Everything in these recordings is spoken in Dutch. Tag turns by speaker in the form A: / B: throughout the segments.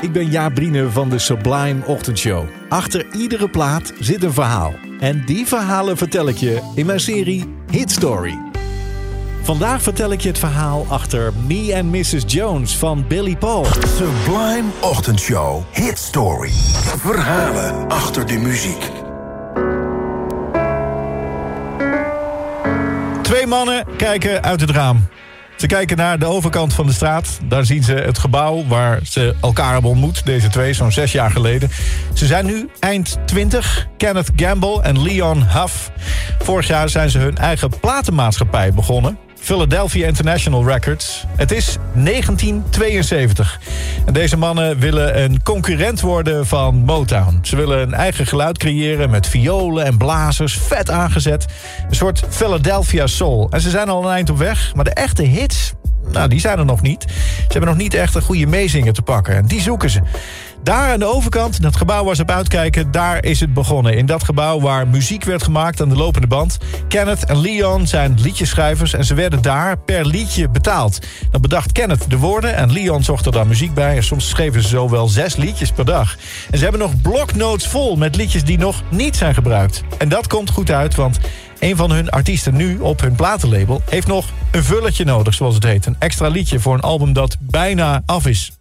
A: Ik ben Jaap Brine van de Sublime Ochtendshow. Achter iedere plaat zit een verhaal. En die verhalen vertel ik je in mijn serie Hit Story. Vandaag vertel ik je het verhaal achter Me and Mrs. Jones van Billy Paul.
B: Sublime Ochtendshow Hit Story. Verhalen achter de muziek.
A: Twee mannen kijken uit het raam. Ze kijken naar de overkant van de straat. Daar zien ze het gebouw waar ze elkaar hebben ontmoet. Deze twee, zo'n zes jaar geleden. Ze zijn nu eind 20. Kenneth Gamble en Leon Huff. Vorig jaar zijn ze hun eigen platenmaatschappij begonnen. Philadelphia International Records. Het is 1972. En deze mannen willen een concurrent worden van Motown. Ze willen een eigen geluid creëren met violen en blazers, vet aangezet. Een soort Philadelphia soul. En ze zijn al een eind op weg, maar de echte hits, nou, die zijn er nog niet. Ze hebben nog niet echt een goede meezinger te pakken. En die zoeken ze. Daar aan de overkant, dat gebouw waar ze op uitkijken, daar is het begonnen. In dat gebouw waar muziek werd gemaakt aan de lopende band. Kenneth en Leon zijn liedjeschrijvers en ze werden daar per liedje betaald. Dan bedacht Kenneth de woorden en Leon zocht er dan muziek bij. En soms schreven ze zo wel zes liedjes per dag. En ze hebben nog bloknotes vol met liedjes die nog niet zijn gebruikt. En dat komt goed uit, want een van hun artiesten nu op hun platenlabel... heeft nog een vulletje nodig, zoals het heet. Een extra liedje voor een album dat bijna af is.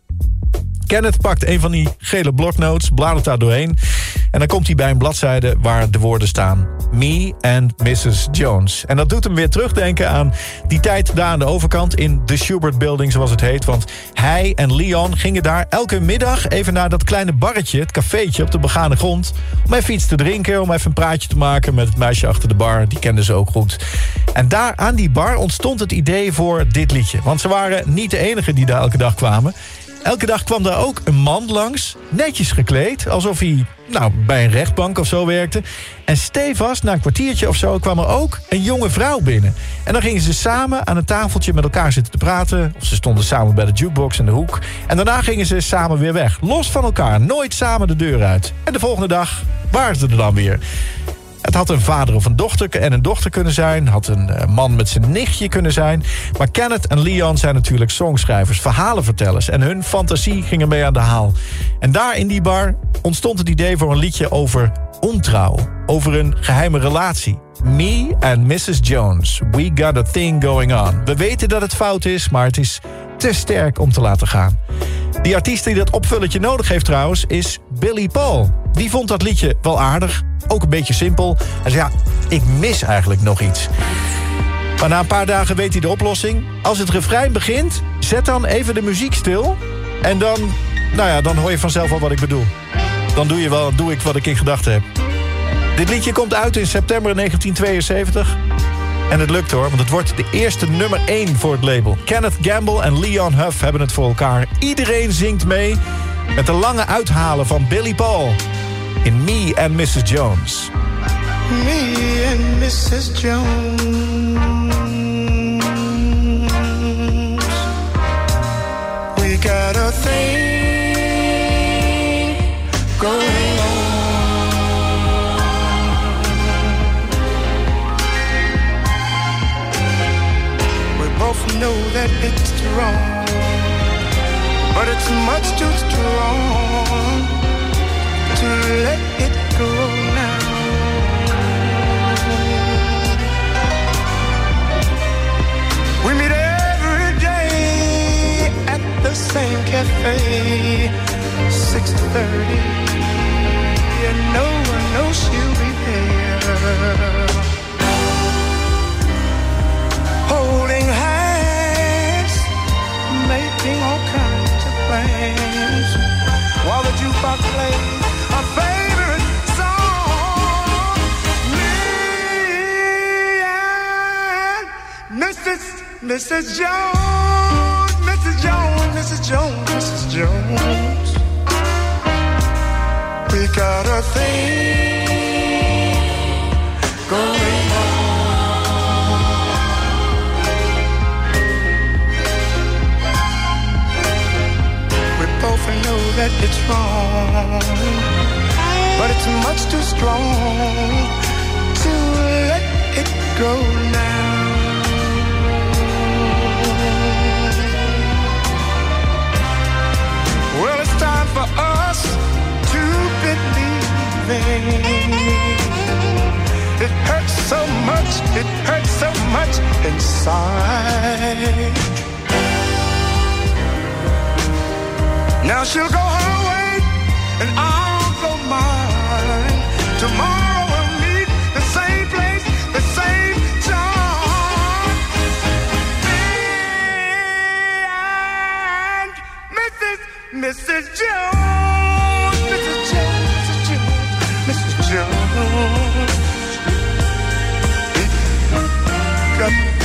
A: Kenneth pakt een van die gele bloknotes, bladert daar doorheen... en dan komt hij bij een bladzijde waar de woorden staan... Me and Mrs. Jones. En dat doet hem weer terugdenken aan die tijd daar aan de overkant... in de Schubert Building, zoals het heet. Want hij en Leon gingen daar elke middag even naar dat kleine barretje... het cafeetje op de begane grond... om even iets te drinken, om even een praatje te maken... met het meisje achter de bar, die kenden ze ook goed. En daar aan die bar ontstond het idee voor dit liedje. Want ze waren niet de enige die daar elke dag kwamen... Elke dag kwam daar ook een man langs, netjes gekleed... alsof hij nou, bij een rechtbank of zo werkte. En stevast, na een kwartiertje of zo, kwam er ook een jonge vrouw binnen. En dan gingen ze samen aan een tafeltje met elkaar zitten te praten... of ze stonden samen bij de jukebox in de hoek. En daarna gingen ze samen weer weg, los van elkaar. Nooit samen de deur uit. En de volgende dag waren ze er dan weer. Het had een vader of een dochter en een dochter kunnen zijn. Had een eh, man met zijn nichtje kunnen zijn. Maar Kenneth en Leon zijn natuurlijk songschrijvers, verhalenvertellers. En hun fantasie ging ermee aan de haal. En daar in die bar ontstond het idee voor een liedje over ontrouw. Over een geheime relatie. Me and Mrs. Jones. We got a thing going on. We weten dat het fout is, maar het is te sterk om te laten gaan. Die artiest die dat opvulletje nodig heeft trouwens is Billy Paul. Die vond dat liedje wel aardig, ook een beetje simpel. Hij zei ja, ik mis eigenlijk nog iets. Maar na een paar dagen weet hij de oplossing. Als het refrein begint, zet dan even de muziek stil. En dan, nou ja, dan hoor je vanzelf al wat ik bedoel. Dan doe, je wel, doe ik wat ik in gedachten heb. Dit liedje komt uit in september 1972. En het lukt hoor, want het wordt de eerste nummer 1 voor het label. Kenneth Gamble en Leon Huff hebben het voor elkaar. Iedereen zingt mee met de lange uithalen van Billy Paul in Me and Mrs. Jones.
C: Me and Mrs. Jones. We got a thing know that it's wrong, but it's much too strong to let it go now. We meet every day at the same cafe, 6:30, and no Mrs. Jones, Mrs. Jones, Mrs. Jones, Mrs. Jones. We got a thing going. Strong to let it go now. Well, it's time for us to believe. It hurts so much, it hurts so much inside. Now she'll go Mrs. Jones, Mrs. Jones, Mrs. Jones, Mrs. Jones. Got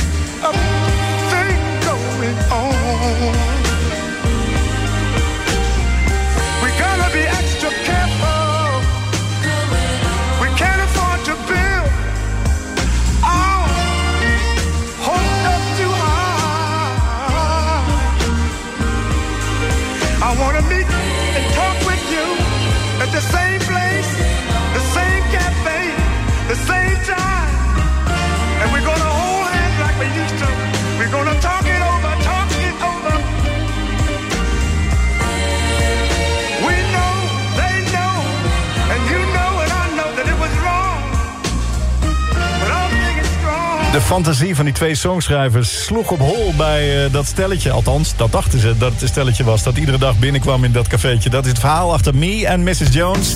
A: De fantasie van die twee songschrijvers sloeg op hol bij eh, dat stelletje. Althans, dat dachten ze dat het een stelletje was. Dat iedere dag binnenkwam in dat cafeetje. Dat is het verhaal achter Me en Mrs. Jones.